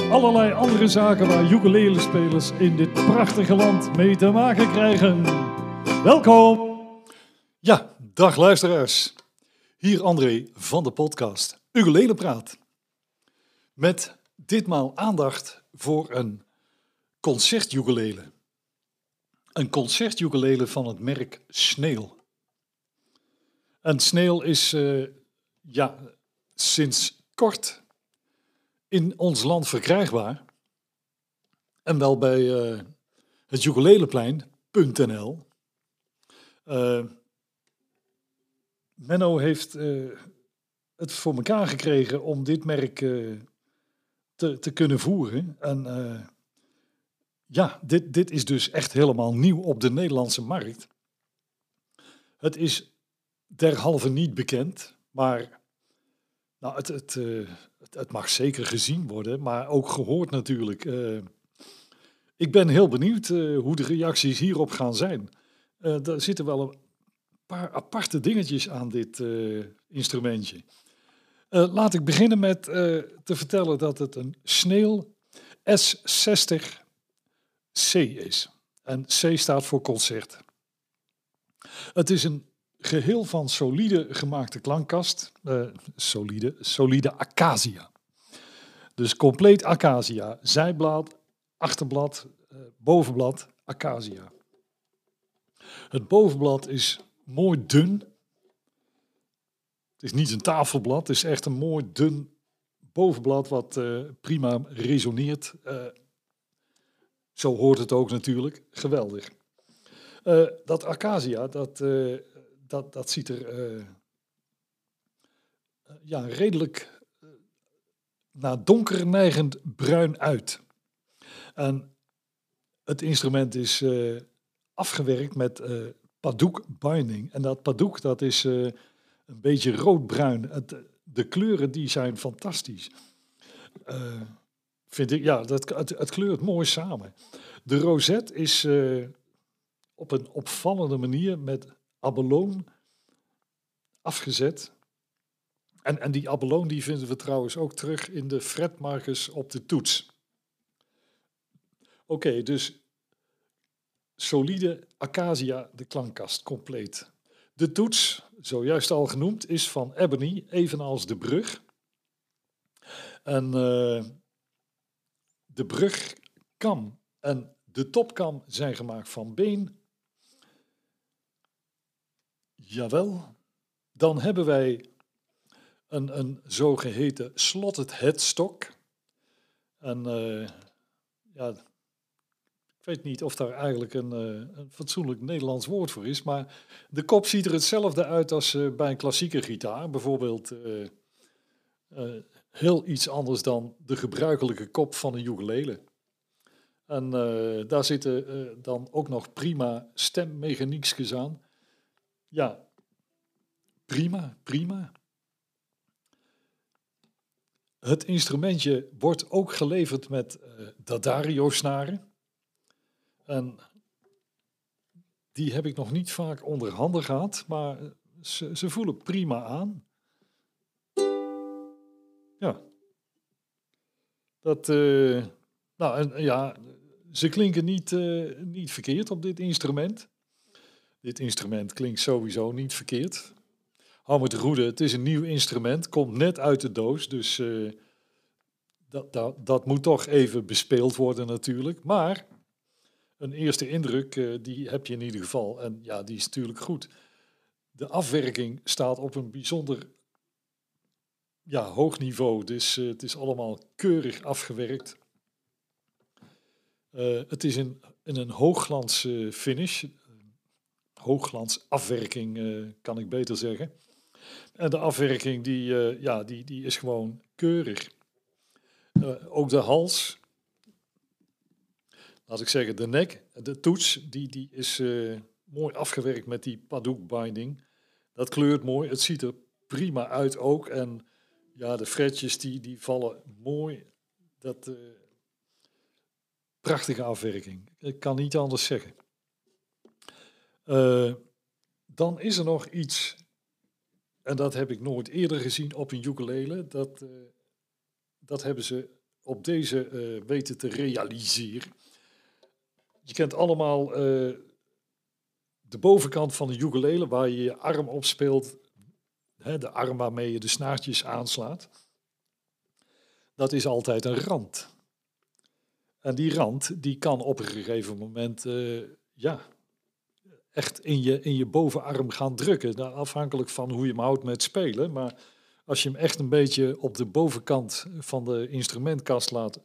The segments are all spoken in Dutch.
allerlei andere zaken waar ukulele-spelers in dit prachtige land mee te maken krijgen. Welkom! Ja, dag luisteraars. Hier André van de podcast Ukulele Praat. Met ditmaal aandacht voor een concertukulele. Een concertukulele van het merk Sneel. En Sneel is uh, ja, sinds kort in ons land verkrijgbaar. En wel bij uh, het ukuleleplein.nl. Uh, Menno heeft uh, het voor elkaar gekregen om dit merk te, te kunnen voeren. En ja, dit, dit is dus echt helemaal nieuw op de Nederlandse markt. Het is derhalve niet bekend, maar nou, het, het, het, mag zeker gezien worden, maar ook gehoord natuurlijk. Uh, ik ben heel benieuwd uh, hoe de reacties hierop gaan zijn. Uh, er zitten wel een paar aparte dingetjes aan dit instrumentje. laat ik beginnen met te vertellen dat het een Sneel S60C is. En C staat voor concert. Het is een geheel van solide gemaakte klankkast. Uh, solide, solide acacia. Dus compleet acacia. Zijblad, achterblad, uh, bovenblad, acacia. Het bovenblad is mooi dun. Het is niet een tafelblad, het is echt een mooi dun bovenblad wat uh, prima resoneert. zo hoort het ook natuurlijk. Geweldig. dat acacia, dat dat, dat ziet er uh, ja, redelijk uh, naar donker neigend bruin uit. En het instrument is afgewerkt met padoek binding. En dat padoek dat is een beetje roodbruin. Het, de kleuren die zijn fantastisch. vind ik, ja, dat, het, het kleurt mooi samen. De rozet is op een opvallende manier met abeloon afgezet. En, en die abeloon die vinden we trouwens ook terug in de fretmarkers op de toets. Oké, dus solide acacia, de klankkast, compleet. De toets, zojuist al genoemd, is van ebony, evenals de brug. En uh, de brugkam en de topkam zijn gemaakt van been Jawel. Dan hebben wij een, een zogeheten slotted headstock. En uh, ja, ik weet niet of daar eigenlijk een, uh, een, fatsoenlijk Nederlands woord voor is, maar de kop ziet er hetzelfde uit als uh, bij een klassieke gitaar. Bijvoorbeeld heel iets anders dan de gebruikelijke kop van een ukulele. En daar zitten dan ook nog prima stemmechaniekjes aan. Ja, prima, prima. Het instrumentje wordt ook geleverd met uh, Dadario-snaren. En die heb ik nog niet vaak onder handen gehad, maar ze, ze voelen prima aan. Ja. Dat, uh, nou, en, ja, ze klinken niet, niet verkeerd op dit instrument. Dit instrument klinkt sowieso niet verkeerd. Hou me te goede, het is een nieuw instrument, komt net uit de doos, dus uh, dat, dat, dat moet toch even bespeeld worden natuurlijk. Maar een eerste indruk, uh, die heb je in ieder geval. En ja, die is natuurlijk goed. De afwerking staat op een bijzonder ja, hoog niveau, dus uh, het is allemaal keurig afgewerkt. het is in, in een hoogglans finish, hoogglans afwerking, uh, kan ik beter zeggen. En de afwerking die, uh, ja, die, die is gewoon keurig. ook de hals. Laat ik zeggen, de nek, de toets, die, die is mooi afgewerkt met die Padouk binding. Dat kleurt mooi. Het ziet er prima uit ook. En ja, de fretjes die, die vallen mooi. Dat, prachtige afwerking. Ik kan niet anders zeggen. Uh, dan is er nog iets, en dat heb ik nooit eerder gezien op een ukulele. Dat, uh, dat hebben ze op deze uh, weten te realiseren. Je kent allemaal de bovenkant van de ukulele waar je je arm op speelt. Hè, de arm waarmee je de snaartjes aanslaat. Dat is altijd een rand. En die rand die kan op een gegeven moment ja, echt in je, in je bovenarm gaan drukken. Nou, afhankelijk van hoe je hem houdt met spelen. Maar als je hem echt een beetje op de bovenkant van de instrumentkast laat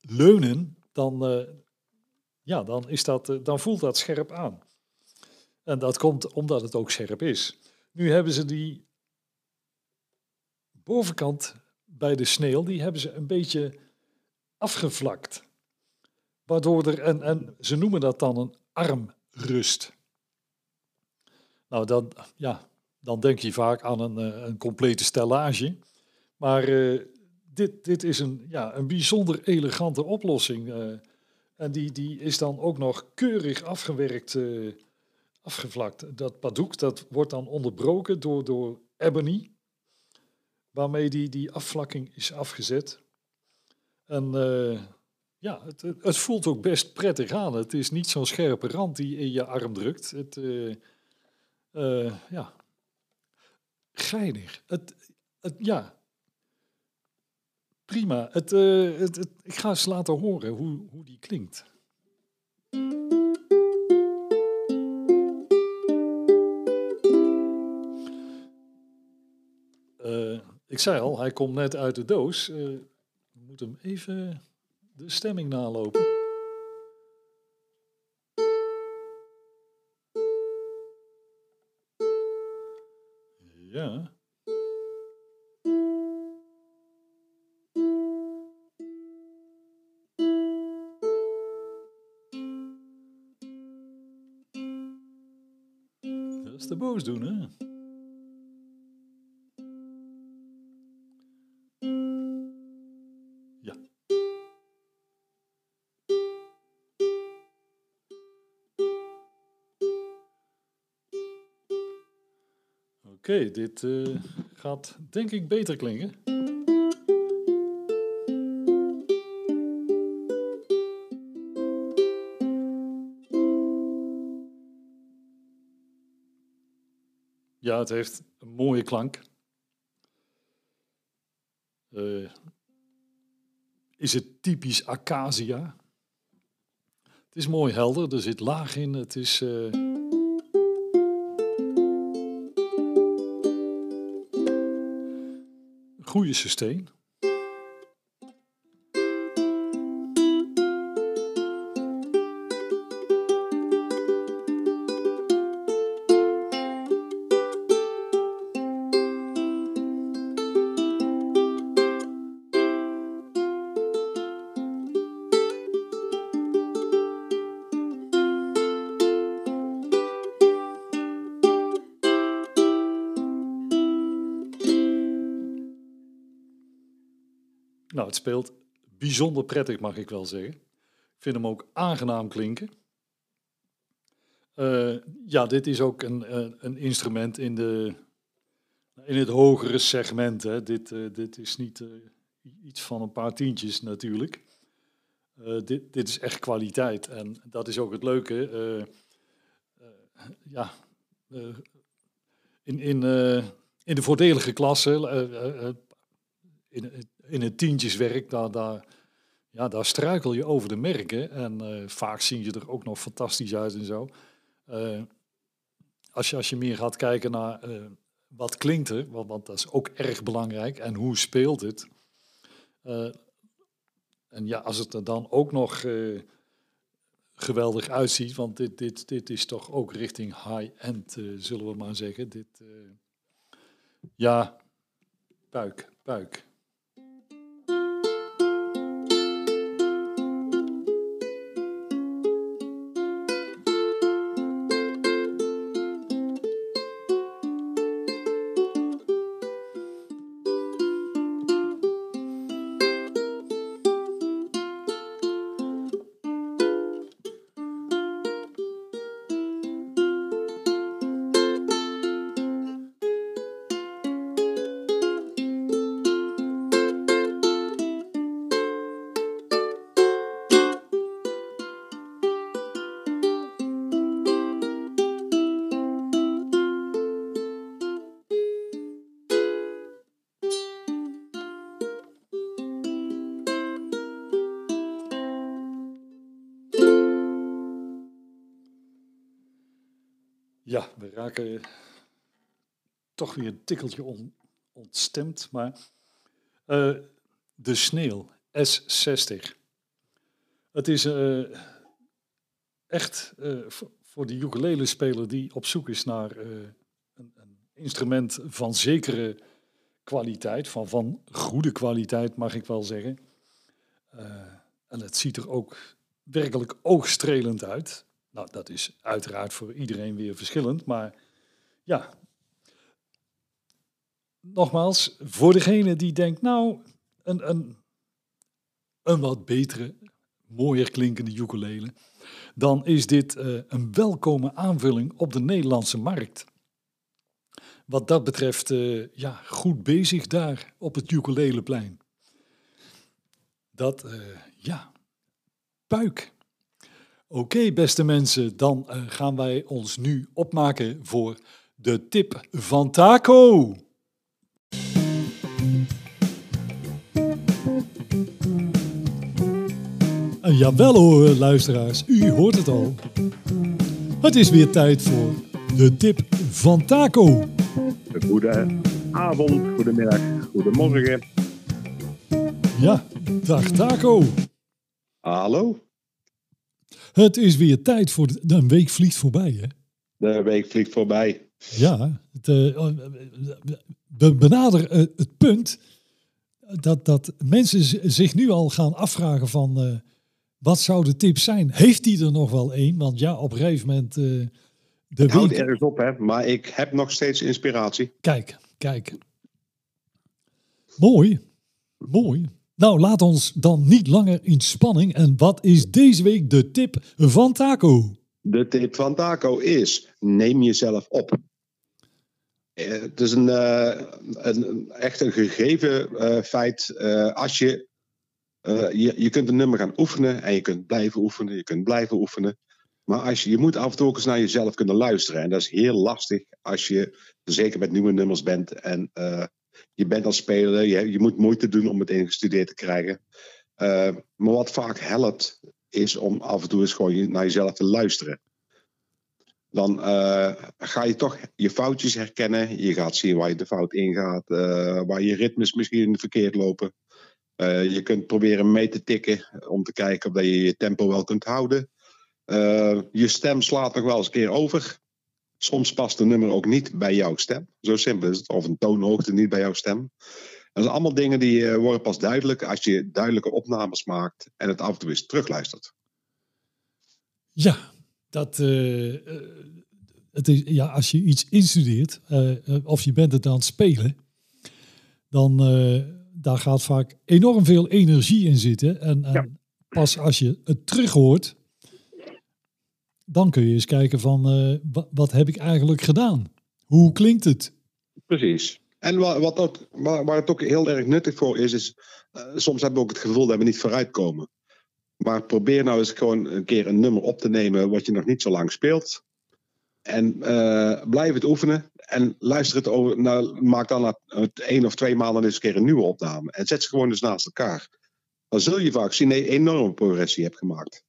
leunen, dan, uh, ja, dan, is dat, uh, dan voelt dat scherp aan. En dat komt omdat het ook scherp is. Nu hebben ze die bovenkant bij de sneeuw, die hebben ze een beetje afgevlakt. Waardoor er, en, en ze noemen dat dan een arm rust. Nou, dan, ja, dan denk je vaak aan een, eh, een complete stellage. Maar uh, dit, dit is een, ja, een bijzonder elegante oplossing. Uh, en die, die is dan ook nog keurig afgewerkt, afgevlakt. Dat padoek dat wordt dan onderbroken door, door ebony, waarmee die, die afvlakking is afgezet. En ja, het, het, voelt ook best prettig aan. Het is niet zo'n scherpe rand die in je arm drukt. Het, uh, uh, ja, geinig. Het, het, ja, prima. Het, uh, het, het, ik ga eens laten horen hoe, hoe die klinkt. ik zei al, hij komt net uit de doos. we moeten hem even de stemming nalopen. Ja. Dat is de boos doen, hè? Oké, dit uh, gaat denk ik beter klinken. Ja, het heeft een mooie klank. Uh, is het typisch acacia? Het is mooi helder, er zit laag in. Het is... Uh, goede sustain. Nou, het speelt bijzonder prettig, mag ik wel zeggen. Ik vind hem ook aangenaam klinken. Uh, ja, dit is ook een, uh, een instrument in, de, in het hogere segment. Hè. Dit, uh, dit is niet iets van een paar tientjes natuurlijk. dit, dit is echt kwaliteit. En dat is ook het leuke. ja, in, in, in de voordelige klasse, in, in het tientjeswerk, daar, daar, ja, daar struikel je over de merken. En uh, vaak zien je er ook nog fantastisch uit en zo. Uh, als, je, als je meer gaat kijken naar uh, wat klinkt er, want, want, dat is ook erg belangrijk, en hoe speelt het. en ja, als het er dan ook nog geweldig uitziet, want dit, dit, dit is toch ook richting high-end, zullen we maar zeggen. Dit, ja, puik, puik. Ja, we raken toch weer een tikkeltje on, ontstemd, maar uh, de sneeuw S60. Het is uh, echt uh, voor de ukulele-speler die op zoek is naar een, een, instrument van zekere kwaliteit, van, van goede kwaliteit mag ik wel zeggen. en het ziet er ook werkelijk oogstrelend uit. Nou, dat is uiteraard voor iedereen weer verschillend, maar ja. Nogmaals, voor degene die denkt, nou, een, een, een wat betere, mooier klinkende ukulele, dan is dit uh, een welkome aanvulling op de Nederlandse markt. Wat dat betreft, uh, ja, goed bezig daar op het ukuleleplein. Dat, uh, ja, puik. Oké, beste mensen, dan uh, gaan wij ons nu opmaken voor de tip van Taco. En jawel hoor, luisteraars, u hoort het al. Het is weer tijd voor de tip van Taco. Goedenavond, goedemiddag, goedemorgen. Ja, dag Taco. Hallo. Het is weer tijd voor de, een week vliegt voorbij, hè? De week vliegt voorbij. Ja, het, uh, we benaderen uh, het punt dat, dat mensen zich nu al gaan afvragen van uh, wat zou de tip zijn? Heeft hij er nog wel één? Want ja, op een gegeven moment... de ik week... ergens op, hè, maar ik heb nog steeds inspiratie. Kijk, kijk. Mooi, mooi. Nou, laat ons dan niet langer in spanning. En wat is deze week de tip van Taco? De tip van Taco is: neem jezelf op. Eh, het is een, uh, een echt een gegeven uh, feit. Als je, je, je kunt een nummer gaan oefenen en je kunt blijven oefenen, je kunt blijven oefenen. Maar als je, je moet af en toe ook eens naar jezelf kunnen luisteren. En dat is heel lastig als je zeker met nieuwe nummers bent en bent als speler, je, je moet moeite doen om het ingestudeerd te krijgen. Uh, maar wat vaak helpt, is om af en toe eens gewoon naar jezelf te luisteren. Dan uh, ga je toch je foutjes herkennen. Je gaat zien waar je de fout ingaat, uh, waar je ritmes misschien verkeerd lopen. je kunt proberen mee te tikken om te kijken of je je tempo wel kunt houden. je stem slaat nog wel eens een keer over. Soms past een nummer ook niet bij jouw stem. Zo simpel is het. Of een toonhoogte niet bij jouw stem. Dat zijn allemaal dingen die uh, worden pas duidelijk als je duidelijke opnames maakt en het af en toe eens terugluistert. Ja, dat, uh, het is, ja, als je iets instudeert of je bent het aan het spelen, dan daar gaat vaak enorm veel energie in zitten. En, en ja. pas als je het terug hoort, dan kun je eens kijken van uh, wat, wat, heb ik eigenlijk gedaan? Hoe klinkt het? Precies. En wat, wat ook, waar, waar, het ook heel erg nuttig voor is, is uh, soms hebben we ook het gevoel dat we niet vooruitkomen. Maar probeer nou eens gewoon een keer een nummer op te nemen wat je nog niet zo lang speelt. En uh, blijf het oefenen. En luister het over. Nou, maak dan het één of twee maanden eens een keer een nieuwe opname. En zet ze gewoon eens naast elkaar. Dan zul je vaak zien dat je een enorme progressie hebt gemaakt.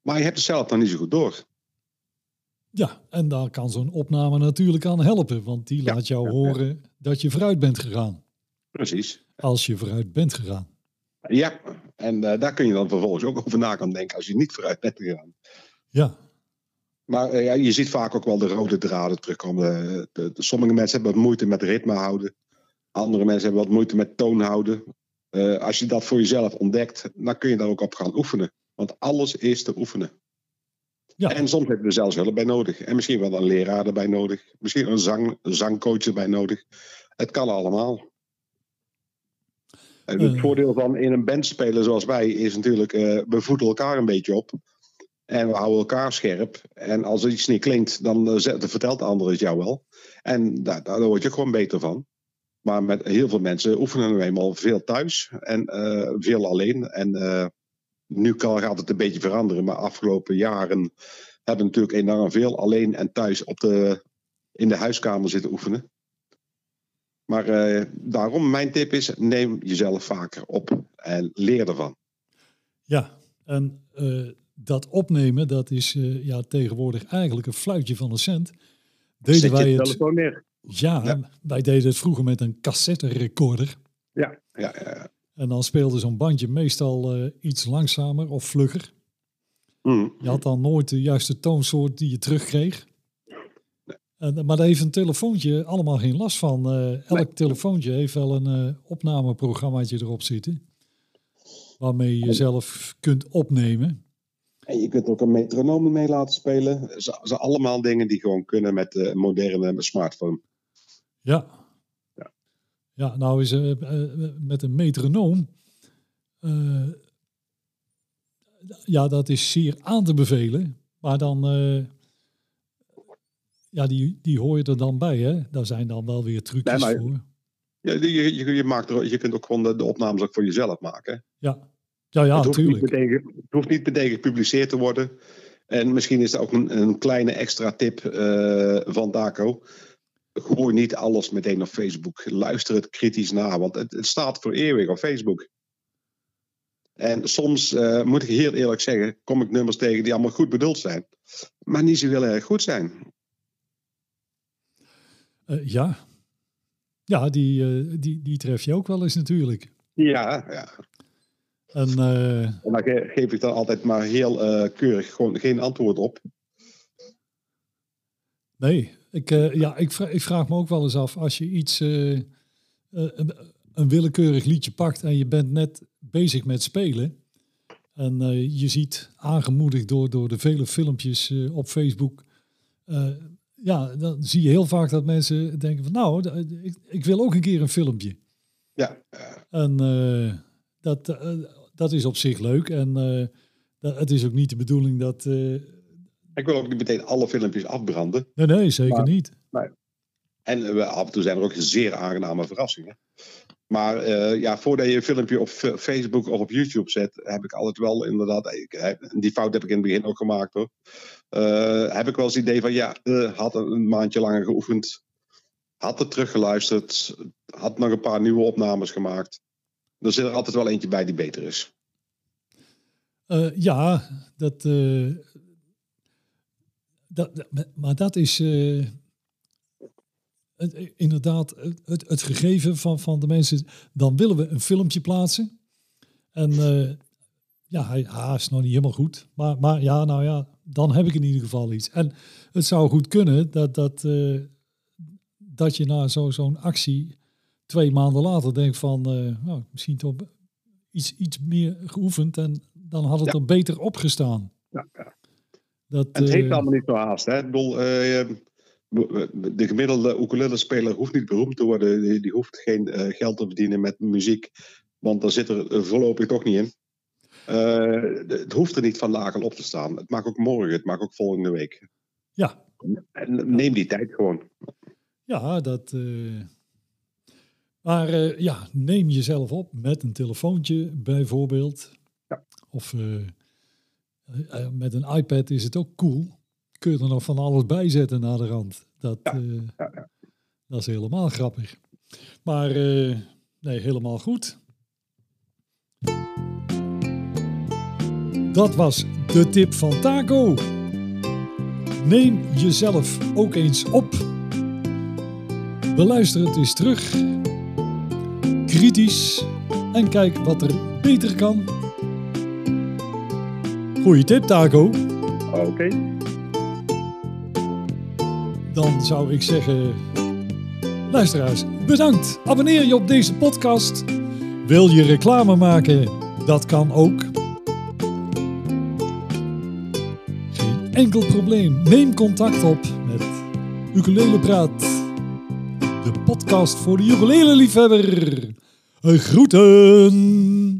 Maar je hebt het zelf nog niet zo goed door. Ja, en daar kan zo'n opname natuurlijk aan helpen, want die laat jou horen dat je vooruit bent gegaan. Precies. Als je vooruit bent gegaan. Ja, en uh, daar kun je dan vervolgens ook over na gaan denken als je niet vooruit bent gegaan. Ja. Maar uh, ja, je ziet vaak ook wel de rode draden terugkomen. De, de, de, sommige mensen hebben wat moeite met ritme houden. Andere mensen hebben wat moeite met toon houden. Uh, als je dat voor jezelf ontdekt, dan kun je daar ook op gaan oefenen. Want alles is te oefenen. Ja. En soms heb je er zelfs hulp bij nodig. En misschien wel een leraar erbij nodig. Misschien een, zang, zangcoach erbij nodig. Het kan allemaal. En het uh. voordeel van in een band spelen zoals wij is natuurlijk, uh, we voeden elkaar een beetje op. En we houden elkaar scherp. En als iets niet klinkt, dan, uh, vertelt de ander het jou wel. En daar, daar word je gewoon beter van. Maar met heel veel mensen oefenen we eenmaal veel thuis en veel alleen. En nu gaat het een beetje veranderen, maar afgelopen jaren hebben we natuurlijk enorm veel alleen en thuis op de, in de huiskamer zitten oefenen. Maar uh, daarom, mijn tip is, neem jezelf vaker op en leer ervan. Ja, en uh, dat opnemen, dat is uh, ja, tegenwoordig eigenlijk een fluitje van een cent. deden Zet wij je het. telefoon neer. Ja, Ja. wij deden het vroeger met een cassette recorder. Ja, ja, ja. En dan speelde zo'n bandje meestal eh, iets langzamer of vlugger. Hm. Je had dan nooit de juiste toonsoort die je terugkreeg. En, maar daar heeft een telefoontje allemaal geen last van. Eh, elk Nee. telefoontje heeft wel een eh, opnameprogrammaatje erop zitten. Waarmee je zelf kunt opnemen. En je kunt ook een metronoom mee laten spelen. Ze zijn allemaal dingen die gewoon kunnen met de moderne smartphone. Ja. Ja, nou is eh, eh, met een metronoom. eh, ja, dat is zeer aan te bevelen. Maar dan. ja, die, die hoor je er dan bij, hè? Daar zijn dan wel weer trucjes Nee, maar- voor. Ja, je, je, je, maakt er, je kunt ook gewoon de, de opnames ook voor jezelf maken. Ja, ja, ja het, hoeft niet meteen, ge- het hoeft niet meteen gepubliceerd te worden. En misschien is dat ook een, een kleine extra tip van Daco. Gooi niet alles meteen op Facebook. Luister het kritisch na, want het, het staat voor eeuwig op Facebook. En soms, eh, moet ik heel eerlijk zeggen, kom ik nummers tegen die allemaal goed bedoeld zijn. Maar niet zo heel erg goed zijn. Eh, ja. Ja, die, eh, die, die tref je ook wel eens natuurlijk. Ja, ja. En En daar ge- geef ik dan altijd maar heel keurig gewoon geen antwoord op. nee, ik, eh, ja, ik, vra- ik vraag me ook wel eens af als je iets, eh, eh, een, willekeurig liedje pakt en je bent net bezig met spelen. En je ziet aangemoedigd door, door de vele filmpjes op Facebook. ja, dan zie je heel vaak dat mensen denken van nou, ik, ik wil ook een keer een filmpje. Ja, En dat, dat is op zich leuk. En dat, het is ook niet de bedoeling dat. Ik wil ook niet meteen alle filmpjes afbranden. nee, nee, zeker Maar- niet. En eh, af en toe zijn er ook zeer aangename verrassingen. Maar eh, ja, voordat je een filmpje op Facebook of op YouTube zet, heb ik altijd wel inderdaad, ik, die fout heb ik in het begin ook gemaakt hoor. Eh, heb ik wel eens het idee van ja, had een, maandje langer geoefend, had het teruggeluisterd, had nog een paar nieuwe opnames gemaakt. Er zit er altijd wel eentje bij die beter is. Ja, dat, dat, maar dat is eh, het- inderdaad het, het, gegeven van, van de mensen. Dan willen we een filmpje plaatsen. En eh, ja, hij, hij is nog niet helemaal goed. Maar, maar ja, nou ja, dan heb ik in ieder geval iets. En het zou goed kunnen dat, dat, eh, dat je na zo- zo'n actie twee maanden later denkt van... eh, nou, misschien toch iets, iets meer geoefend en dan had het Ja. er beter opgestaan. Ja, ja. Dat, het heeft eh, allemaal niet zo haast. Hè? Ik bedoel, eh, de gemiddelde ukulele-speler hoeft niet beroemd te worden. Die, die hoeft geen eh, geld te verdienen met muziek. Want daar zit er voorlopig toch niet in. Het hoeft er niet van nagel op te staan. Het mag ook morgen, het mag ook volgende week. Ja, En neem die tijd gewoon. ja, dat. maar ja, neem jezelf op met een telefoontje bijvoorbeeld. Ja. Of eh, eh, met een iPad is het ook cool. Kun je er nog van alles bij zetten naar de rand. Dat, Ja, eh, ja, ja. dat is helemaal grappig. Maar nee, helemaal goed. Dat was de tip van Taco. Neem jezelf ook eens op. Beluister het eens terug. Kritisch. En kijk wat er beter kan. Goeie tip, Taco. Oké. Dan zou ik zeggen... Luisteraars, bedankt. Abonneer je op deze podcast. Wil je reclame maken? Dat kan ook. Geen enkel probleem. Neem contact op met Ukulele Praat. De podcast voor de ukulele liefhebber. Groeten.